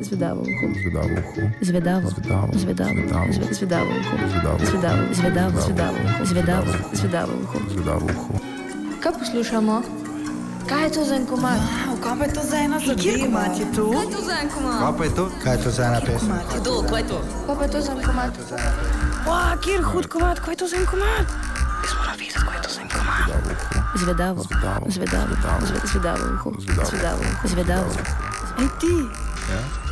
Zvedavo uho. Zvedavo uho. Zvedavo. Zvedavo. Zvedavo. Zvedavo uho. Zvedavo. Zvedavo. Zvedavo. Zvedavo. Zvedavo uho. Zvedavo uho. Kaj poslušamo? Kaj je to za en komad? Wow, kaj pa je to za ena zadeva? Kjer komad je to? Kaj je to za en komad? Kaj pa je to? Kaj je to za ena pesem? Kdo, kaj je to? Kaj pa je to za en komad? Wow, kjer hud komad, kaj je to za en komad? Jaz moram videti, kaj je to za en komad. Zvedavo. Zvedavo. Zvedavo. Zvedavo. Zvedavo. Zvedavo. Zvedavo. Ej ti! Ja?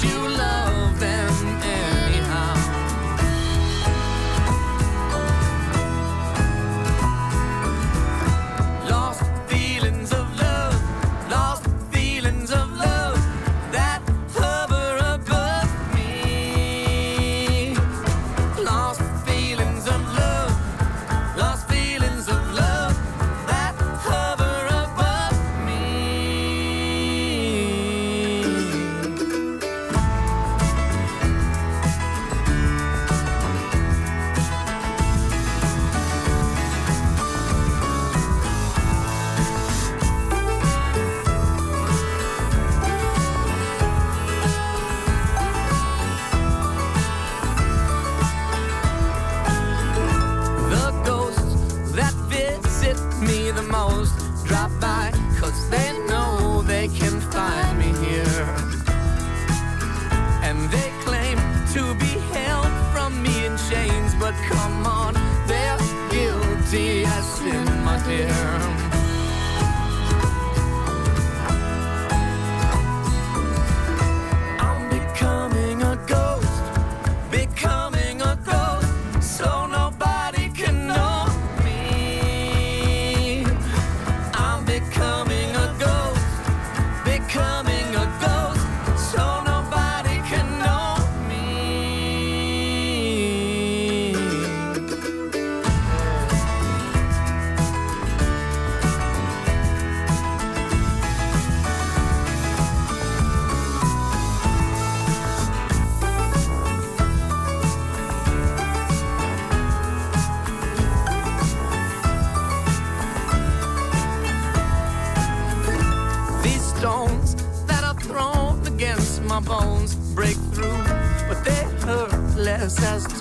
you love.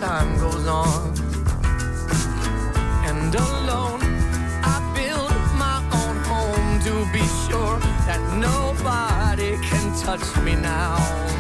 time goes on. And alone, I build my own home to be sure that nobody can touch me now.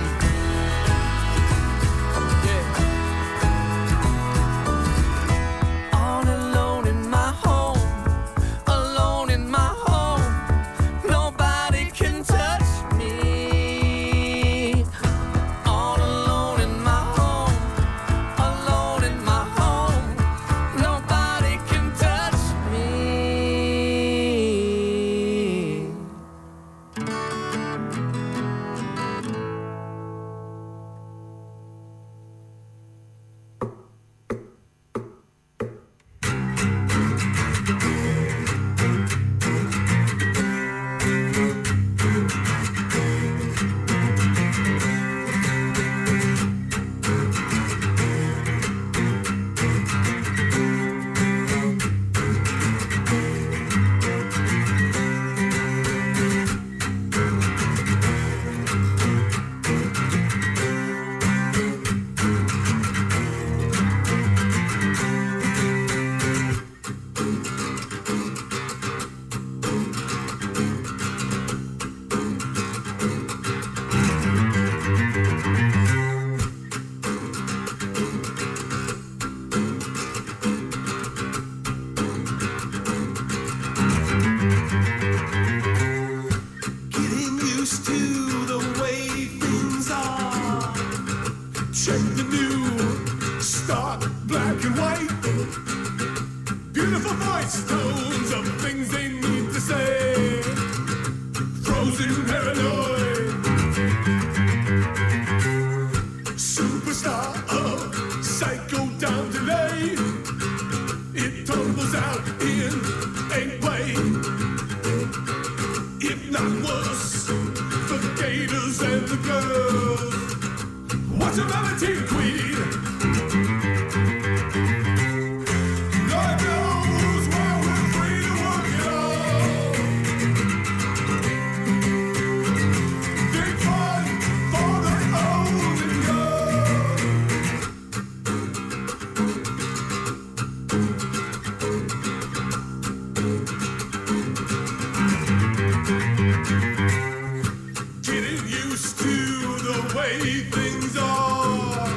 way things are.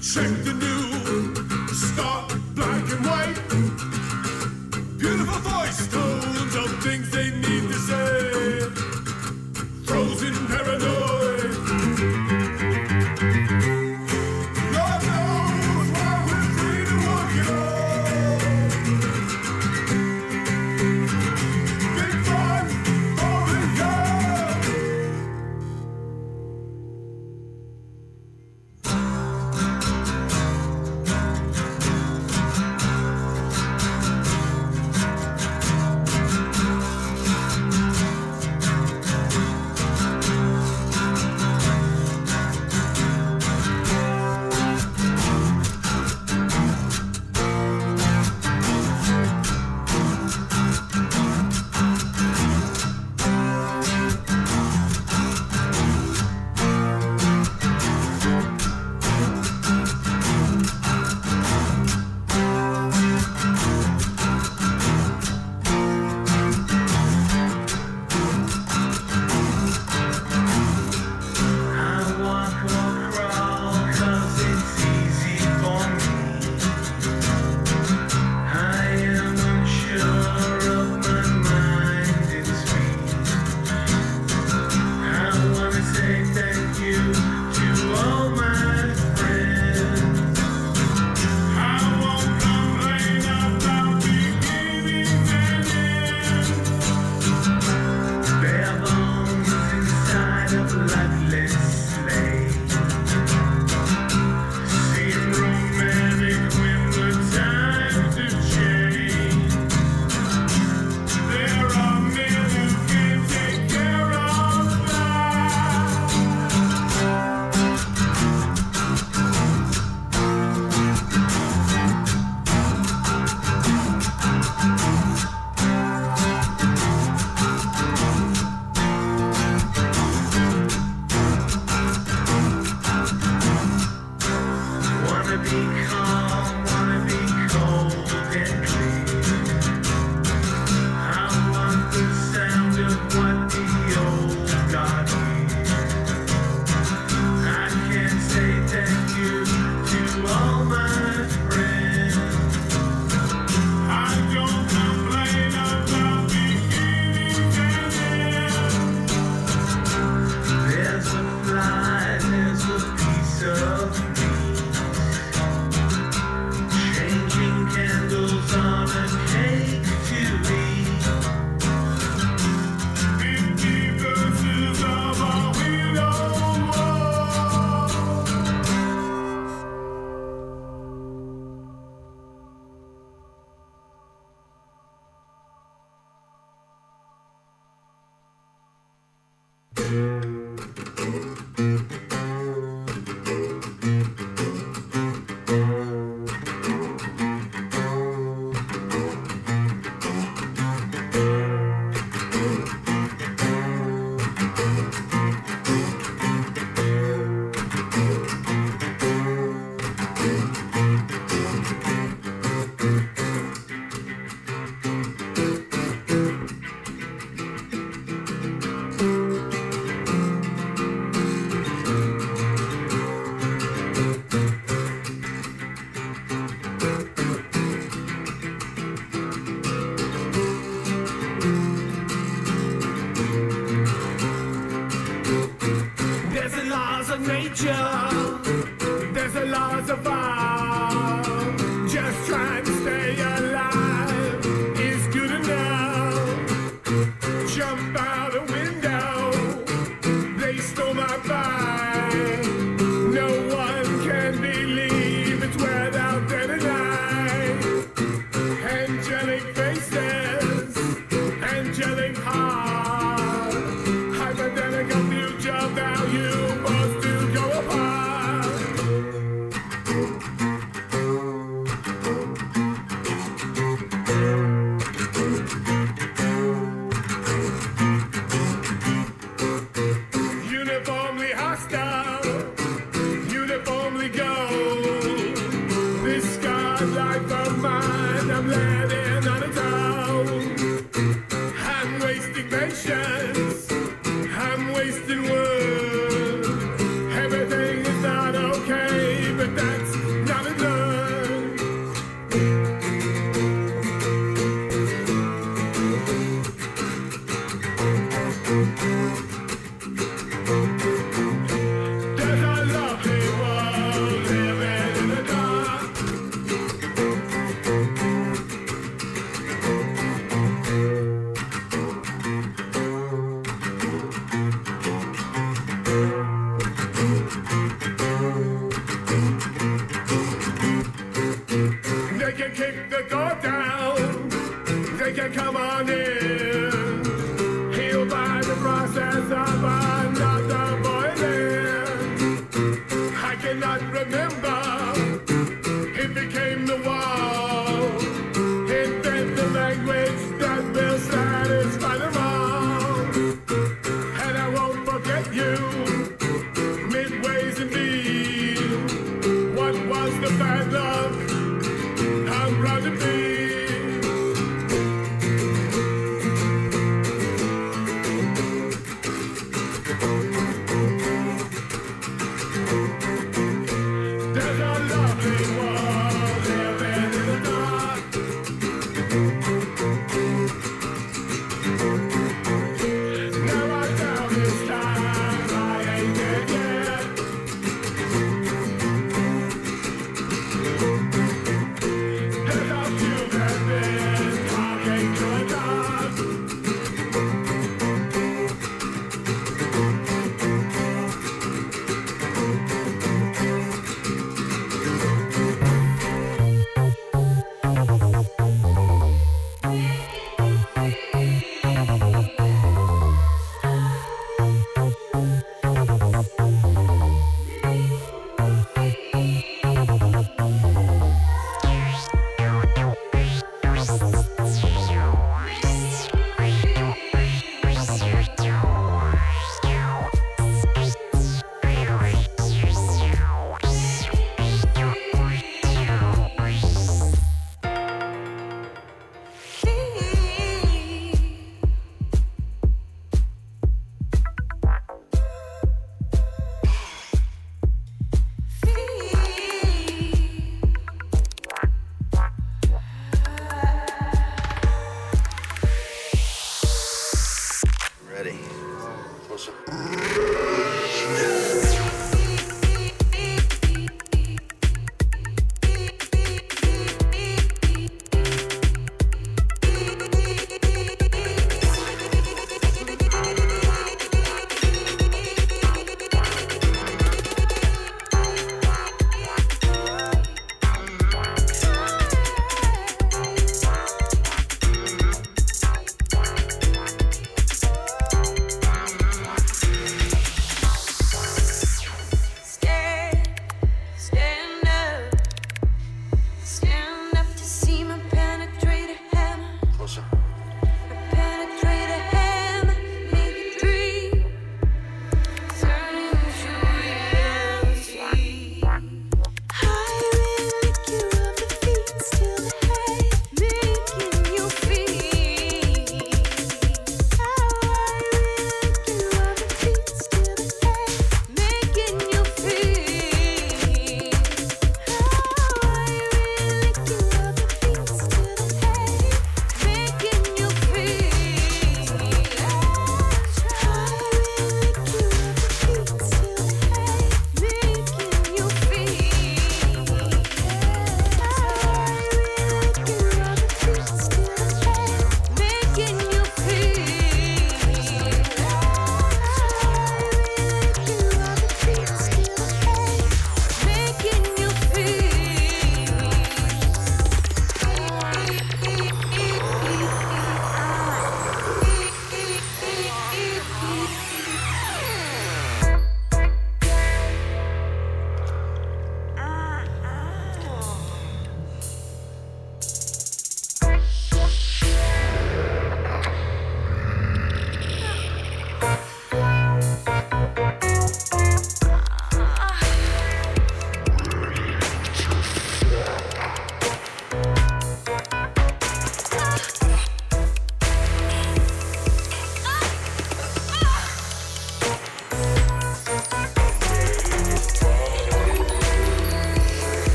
Check the news.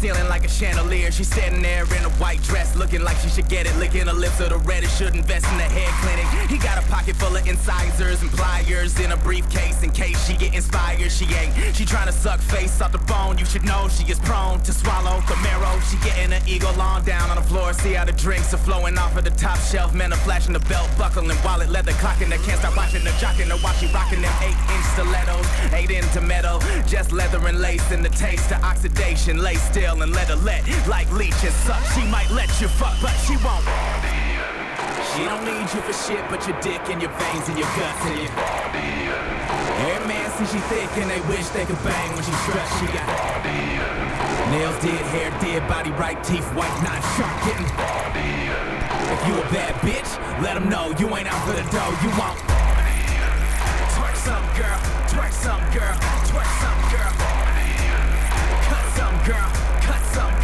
Ceiling like a chandelier. She's sitting there in looking like she should get it. Licking her lips of the red, should invest in the hair clinic. He got a pocket full of incisors and pliers in a briefcase in case she get inspired. She ain't. She trying to suck face off the bone. You should know she is prone to swallow marrow. She getting her ego long down on the floor. See how the drinks are flowing off of the top shelf. Men are flashing the belt buckle and wallet leather clocking. They can't stop watching the jocking her while she rocking them eight inch stilettos. Eight into metal, just leather and lace in the taste of oxidation lay still and let her let like leech and suck. She might let you fuck, but she won't. She don't need you for shit, but your dick and your veins and your guts and your body. Every man sees she thick and they wish they could bang when she struts. She got nails did, hair did, body right, teeth white, knife sharp, getting If you a bad bitch, let them know you ain't out for the dough. You won't. Twerk some girl, twerk some girl, twerk some girl Cut some girl, cut some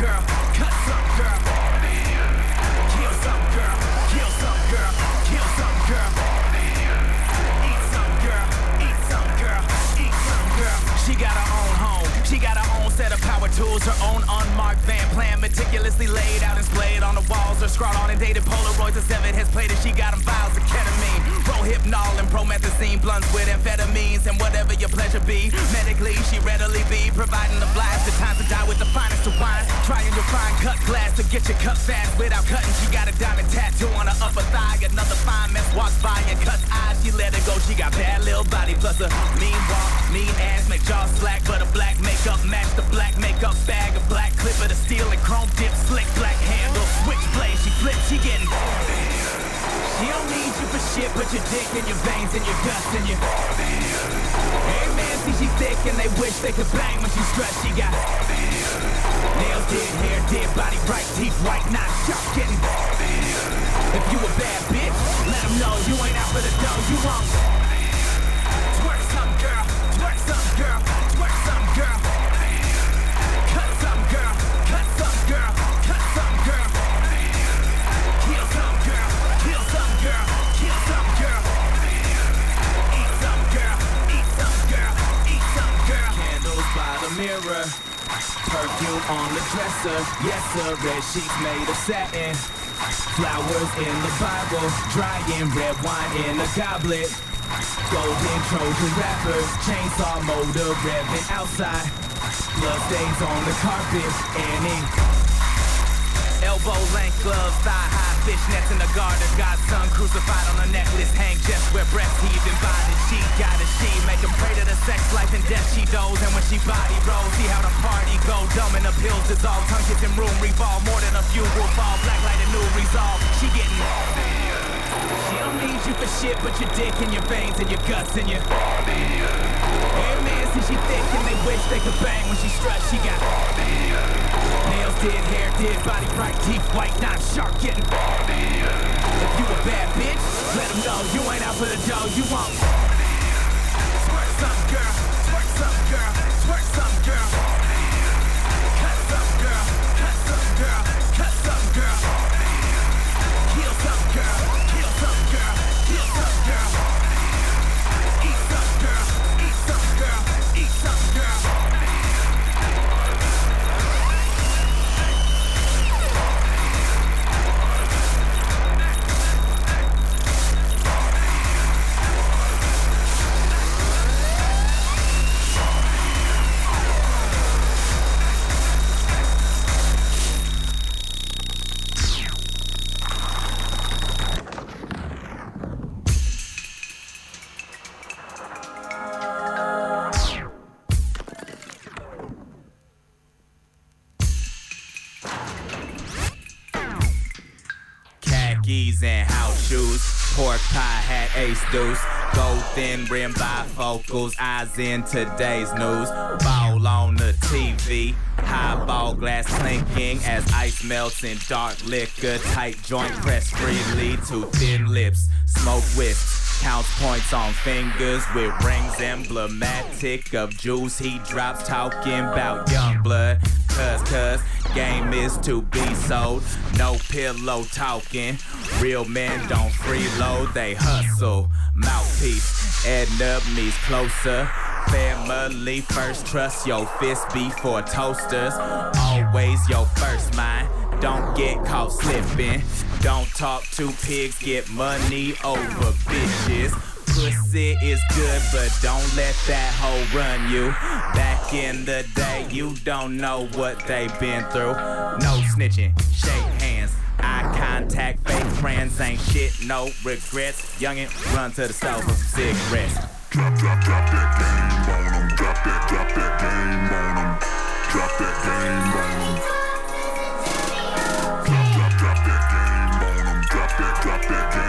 they could bang when she stressed. She got red sheets made of satin. Flowers in the Bible, drying red wine in a goblet. Golden Trojan wrappers, chainsaw motor revving outside. Blood stains on the carpet and ink. Elbow length gloves, thigh high fishnets in the garter. Godson crucified on a necklace, hang just where breath heaving by the sheet. Got a she, make him pray to the sex life and death she does. And when she body rolls, see how the party go. Dumb and the pills dissolve, tongue kissing room revolve. More than a few will fall, black light and new resolve. She getting she don't need you for shit, but your dick and your veins and your guts and your body. Hey man, see she thick and they wish they could bang when she struts. She got nails did, hair dead body bright, teeth white, not sharp, getting body. If you a bad bitch, let them know you ain't out for the dough. You want twerk some girl, twerk some girl, twerk some girl. Cut some girl, cut some girl, cut some girl. Kill some girl, kill some girl, kill some girl. Eat some girl, eat some girl, eat some girl. Hat, ace deuce. Gold thin rim bifocals, eyes in today's news. Ball on the TV. Highball glass clinking as ice melts in dark liquor. Tight joint press freely to thin lips. Smoke wisps. Counts points on fingers with rings emblematic of jewels he drops talking about young blood. Cuz, cuz, game is to be sold. No pillow talking. Real men don't freeload, they hustle. Mouthpiece, Edna me's closer. Family first, trust your fist before toasters. Always your first mind. Don't get caught slipping. Don't talk to pigs, get money over bitches. Pussy is good, but don't let that hoe run you. Back in the day, you don't know what they been through. No snitching, shake hands. Eye contact, fake friends ain't shit, no regrets. Youngin', run to the some cigarettes. Drop, drop, drop that game on 'em. Drop that, drop that game on 'em. Drop that game on 'em. Drop, drop, drop that game on 'em. Drop that, drop that game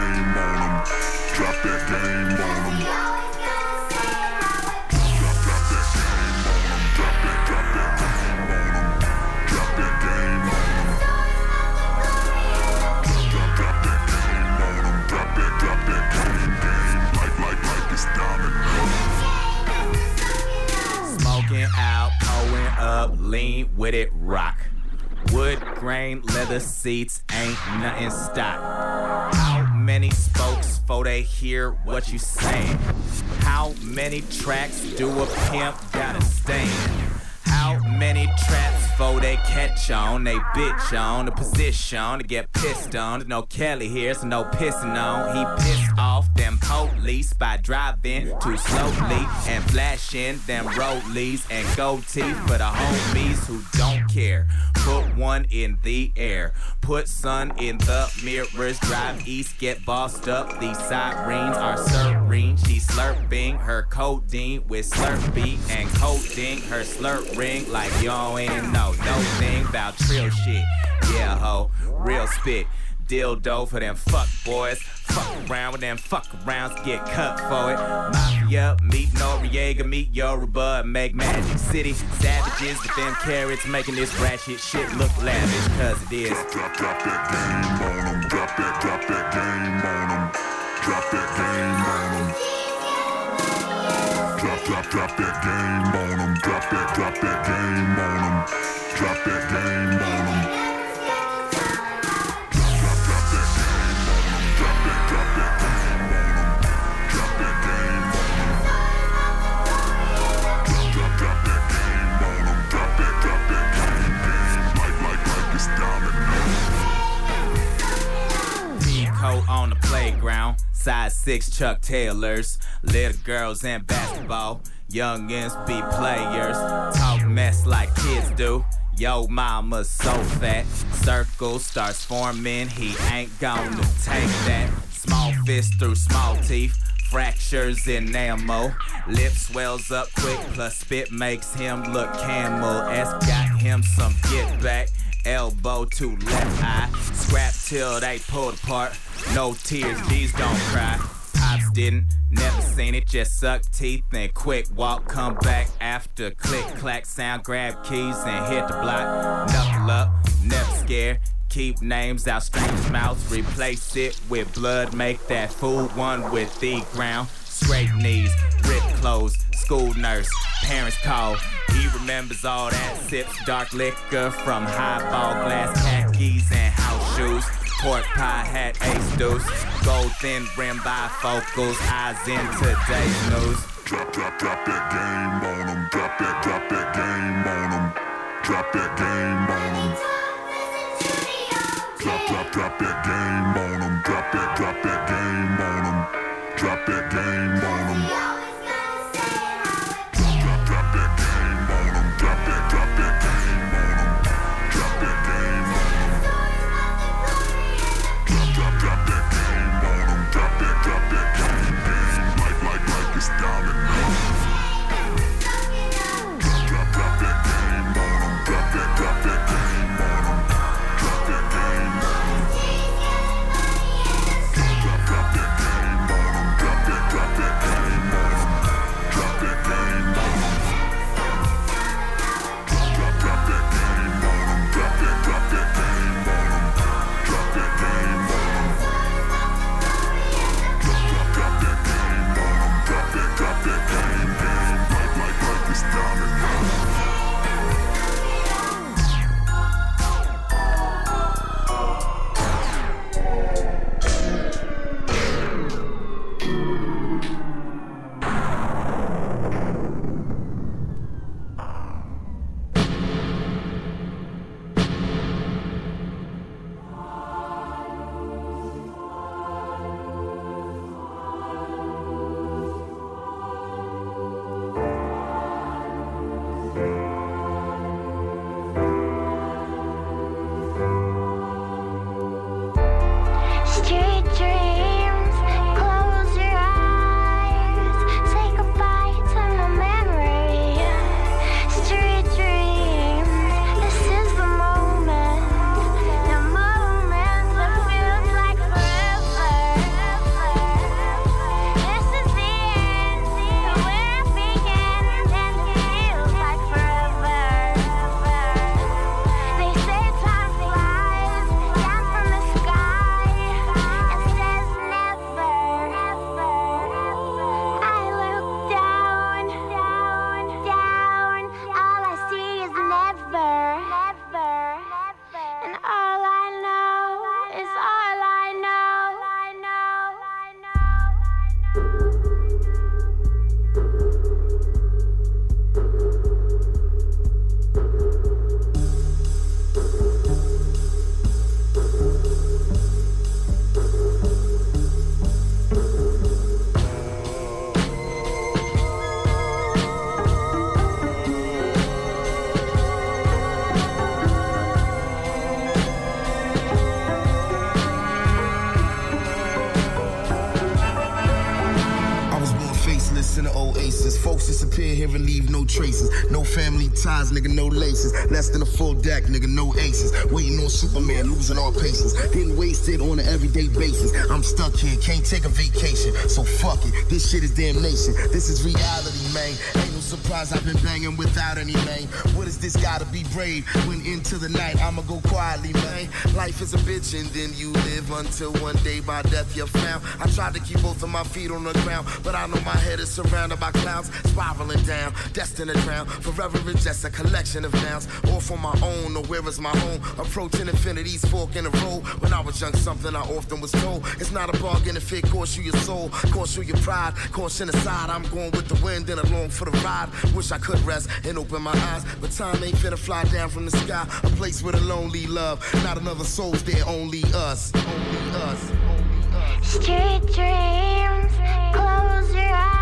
lean with it, rock. Wood grain, leather seats, ain't nothing stock. How many spokes for they hear what you saying? How many tracks do a pimp gotta stand? How many traps for they catch on? They bitch on the position to get pissed on. There's no Kelly here, so no pissing on. He pissed off them police by driving too slowly and flashing them rollies and gold teeth for the homies who don't care. Put one in the air, put sun in the mirrors. Drive east, get bossed up. These sirens are serene. She's slurping her codeine with Slurpee and coating her slurp ring like y'all ain't know no thing about trill shit. Yeah, ho, real spit. Dildo for them fuck boys. Fuck around with them fuck arounds, get cut for it. Mafia, meet Noriega, meet Yoruba, make Magic City. Savages with them carrots, making this ratchet shit look lavish, cause it is. Drop, drop. Drop that game on. Drop that. Drop, that game on. Drop that game on. Drop, drop, drop that game on them. Drop that, drop that game on them. Drop that game on them. On the playground Size 6 Chuck Taylors. Little girls in basketball. Youngins be players. Talk mess like kids do. Yo, mama's so fat. Circle starts forming. He ain't gonna take that. Small fist through small teeth. Fractures in ammo. Lip swells up quick, plus spit makes him look camel. S got him some get back. Elbow to left eye. Scrap till they pulled apart. No tears, these don't cry. Pops didn't, never seen it, just suck teeth and quick walk. Come back after click clack sound, grab keys and hit the block. Knuckle up, never scared. Keep names out strangers' mouths, replace it with blood, make that fool one with the ground. Scrape knees, rip clothes, school nurse, parents call. He remembers all that, sips dark liquor from highball glass khakis and house shoes. Pork pie hat, ace deuce, gold thin rim bifocals, eyes in today's news. Drop, drop, drop that game on them. Drop that, drop that game on them. Drop that game on them. Drop, drop, drop that game on them. Drop that, drop that game full deck, nigga, no aces. Waiting on Superman, losing all patience. Getting wasted on an everyday basis. I'm stuck here, can't take a vacation. So fuck it, this shit is damnation. This is reality, man. Ain't no surprise I've been banging without any name. What is this gotta be brave? When into the night, I'ma go quietly, man. Life is a bitch and then you live until one day by death you're found. I tried to keep both of my feet on the ground, but I know my head is surrounded by clouds spiraling down, destined to drown. Forever it's just a collection of nouns, all for my own, or where is my home? Approaching infinity's fork in the road. When I was young, something I often was told. It's not a bargain if it costs you your soul, costs you your pride, caution aside. I'm going with the wind and along for the ride. Wish I could rest and open my eyes, but time ain't finna fly down from the sky. A place with a lonely love, not another soul's there, only us, only only us. Street dreams, close your eyes.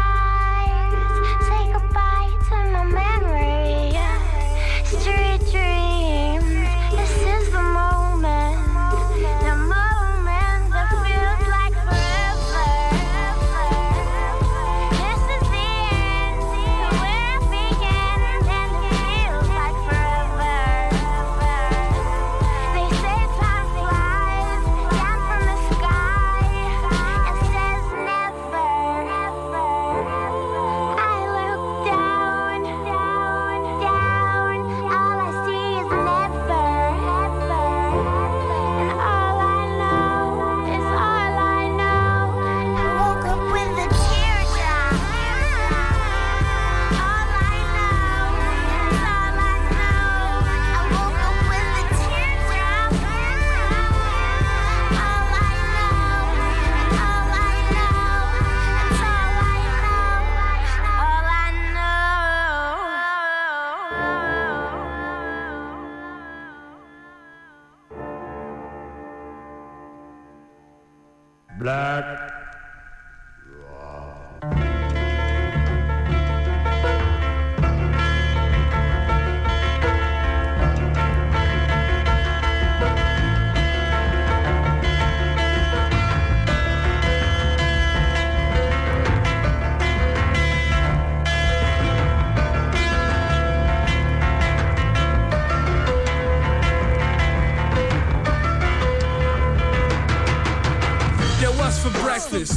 Breakfast?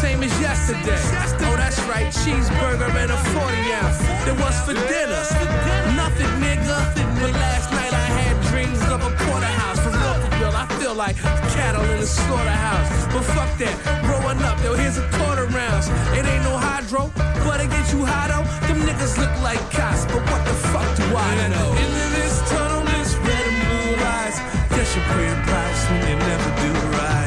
Same as yesterday. Oh, that's right, cheeseburger and a 40 ounce. Then was for dinner? Nothing, nigga. But last night I had dreams of a porterhouse from Rockville. I feel like cattle in a slaughterhouse. But fuck that, growing up, yo, here's a quarter rounds. It ain't no hydro, but it get you hot out. Them niggas look like cops, but what the fuck do I know? Into this tunnel, this red and blue lights. Guess you pay a price when you never do right.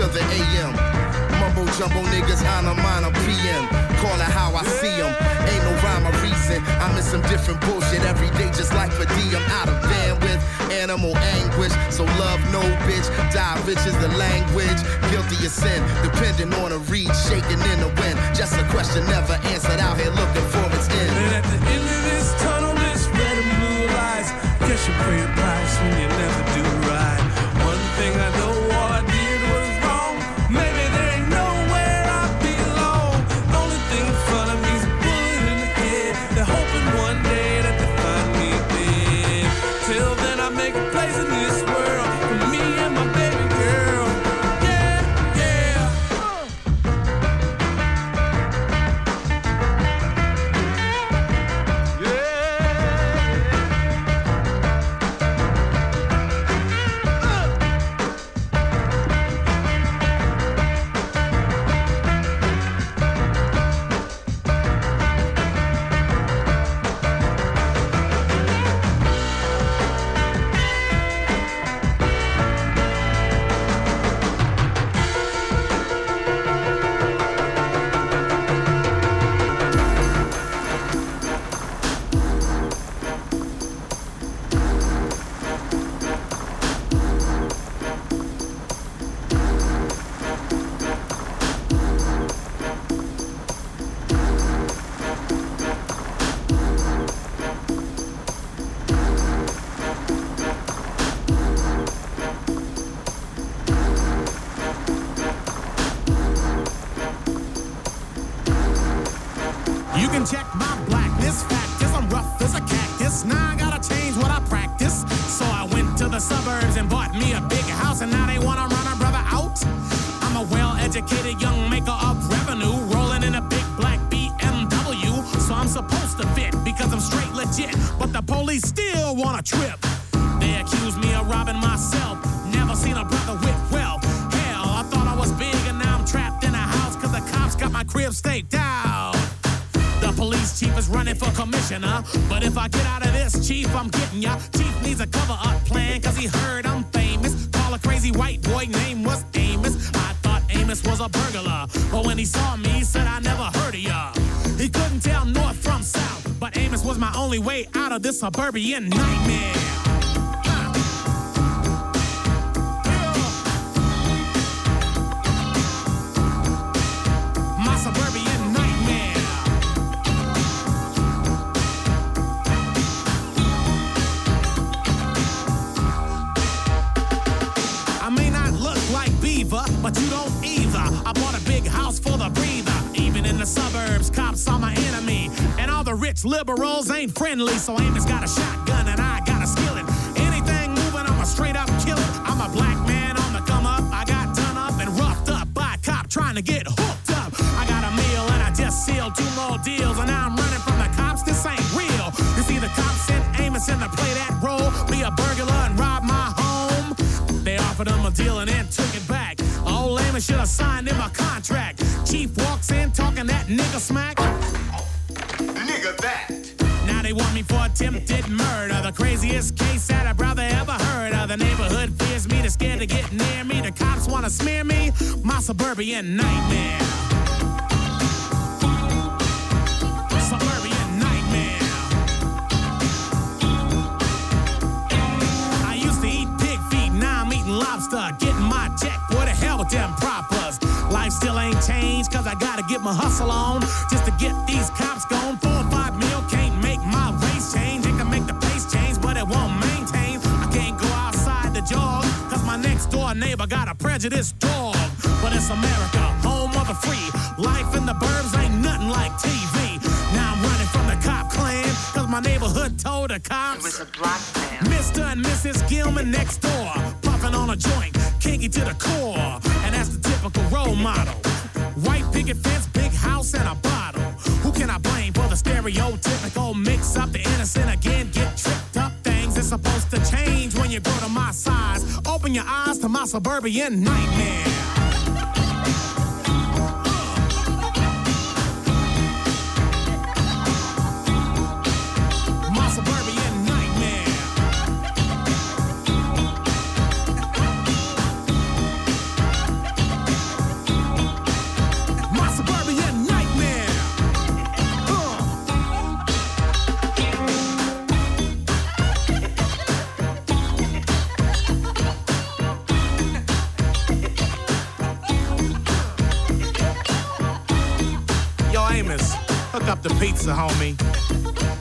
Way the AM. Mumbo jumbo niggas on a minor PM. Call it how I see 'em. Ain't no rhyme or reason. I'm in some different bullshit every day, just like for D. I'm out of bandwidth, animal anguish. So love no bitch. Die bitch is the language. Guilty of sin, depending on a reed shaking in the wind. Just a question never answered out here looking for its end. And at the end of this tunnel, this red and blue lights. Guess you pay a price when you never do right. One thing I know, commissioner. But if I get out of this, chief, I'm getting ya. Chief needs a cover up plan, cause he heard I'm famous. Call a crazy white boy, name was Amos. I thought Amos was a burglar. But when he saw me, he said, I never heard of ya. He couldn't tell north from south. But Amos was my only way out of this suburban nightmare. Liberals ain't friendly. So Amos got a shotgun and I got a skillet. Anything moving, I'ma straight up kill it. I'm a black man on the come up. I got done up and roughed up by a cop trying to get hooked up. I got a meal and I just sealed two more deals. And now I'm running from the cops. This ain't real. You see, the cops sent Amos in to play that role. Be a burglar and rob my home. They offered him a deal and then took it back. Old Amos should have signed him a suburban nightmare. Suburban nightmare. I used to eat pig feet, now I'm eating lobster. Getting my check, what the hell with them propers? Life still ain't changed, cause I gotta get my hustle on. Just to get these cops gone. Four or five mil can't make my race change. It can make the pace change, but it won't maintain. I can't go outside the jog, cause my next door neighbor got a prejudiced dog. But it's America, home of the free. Life in the burbs ain't nothing like TV. Now I'm running from the cop clan, cause my neighborhood told the cops. It was a black man. Mr. and Mrs. Gilman next door, puffing on a joint, kinky to the core, and that's the typical role model. White picket fence, big house, and a bottle. Who can I blame for the stereotypical mix up? The innocent again get tripped up. Things is supposed to change when you go to my size. Open your eyes to my suburban nightmare. The pizza, homie.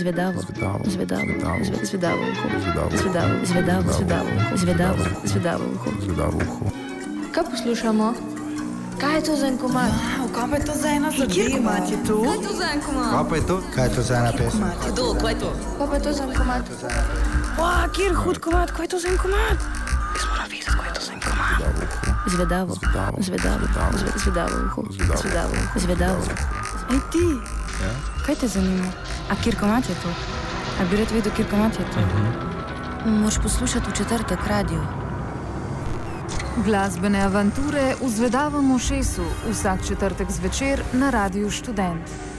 Zvedavo, Zvedavo, zvedavo, zvedavo. zve- zvedavo uho. Zvedavo. Zvedavo, zvedavo, zvedavo, zvedavo, zvedavo uho. Zvedavo uho. Kaj poslušamo? Kaj je to za en komad? Kaj pa je to za ena zadeva? je to? Kaj je to za en komad? Kaj pa je to? Kaj je to za ena pesem? Kdo, kaj je to? Kaj pa je to za en komad? Wow, kjer hud komad, kaj je to za en komad? Zvedavo, Zvedavo, zvedavo, zvedavo. zve- zvedavo uho. Zvedavo. Zvedavo, zvedavo. Ej ti, kaj te zanima? A kjer komad je to? A bi rad vedel, kjer komad je to? Moš poslušati v četrtek radio. Glasbene avanture v zvedavem ušesu vsak četrtek zvečer na Radiu Študent.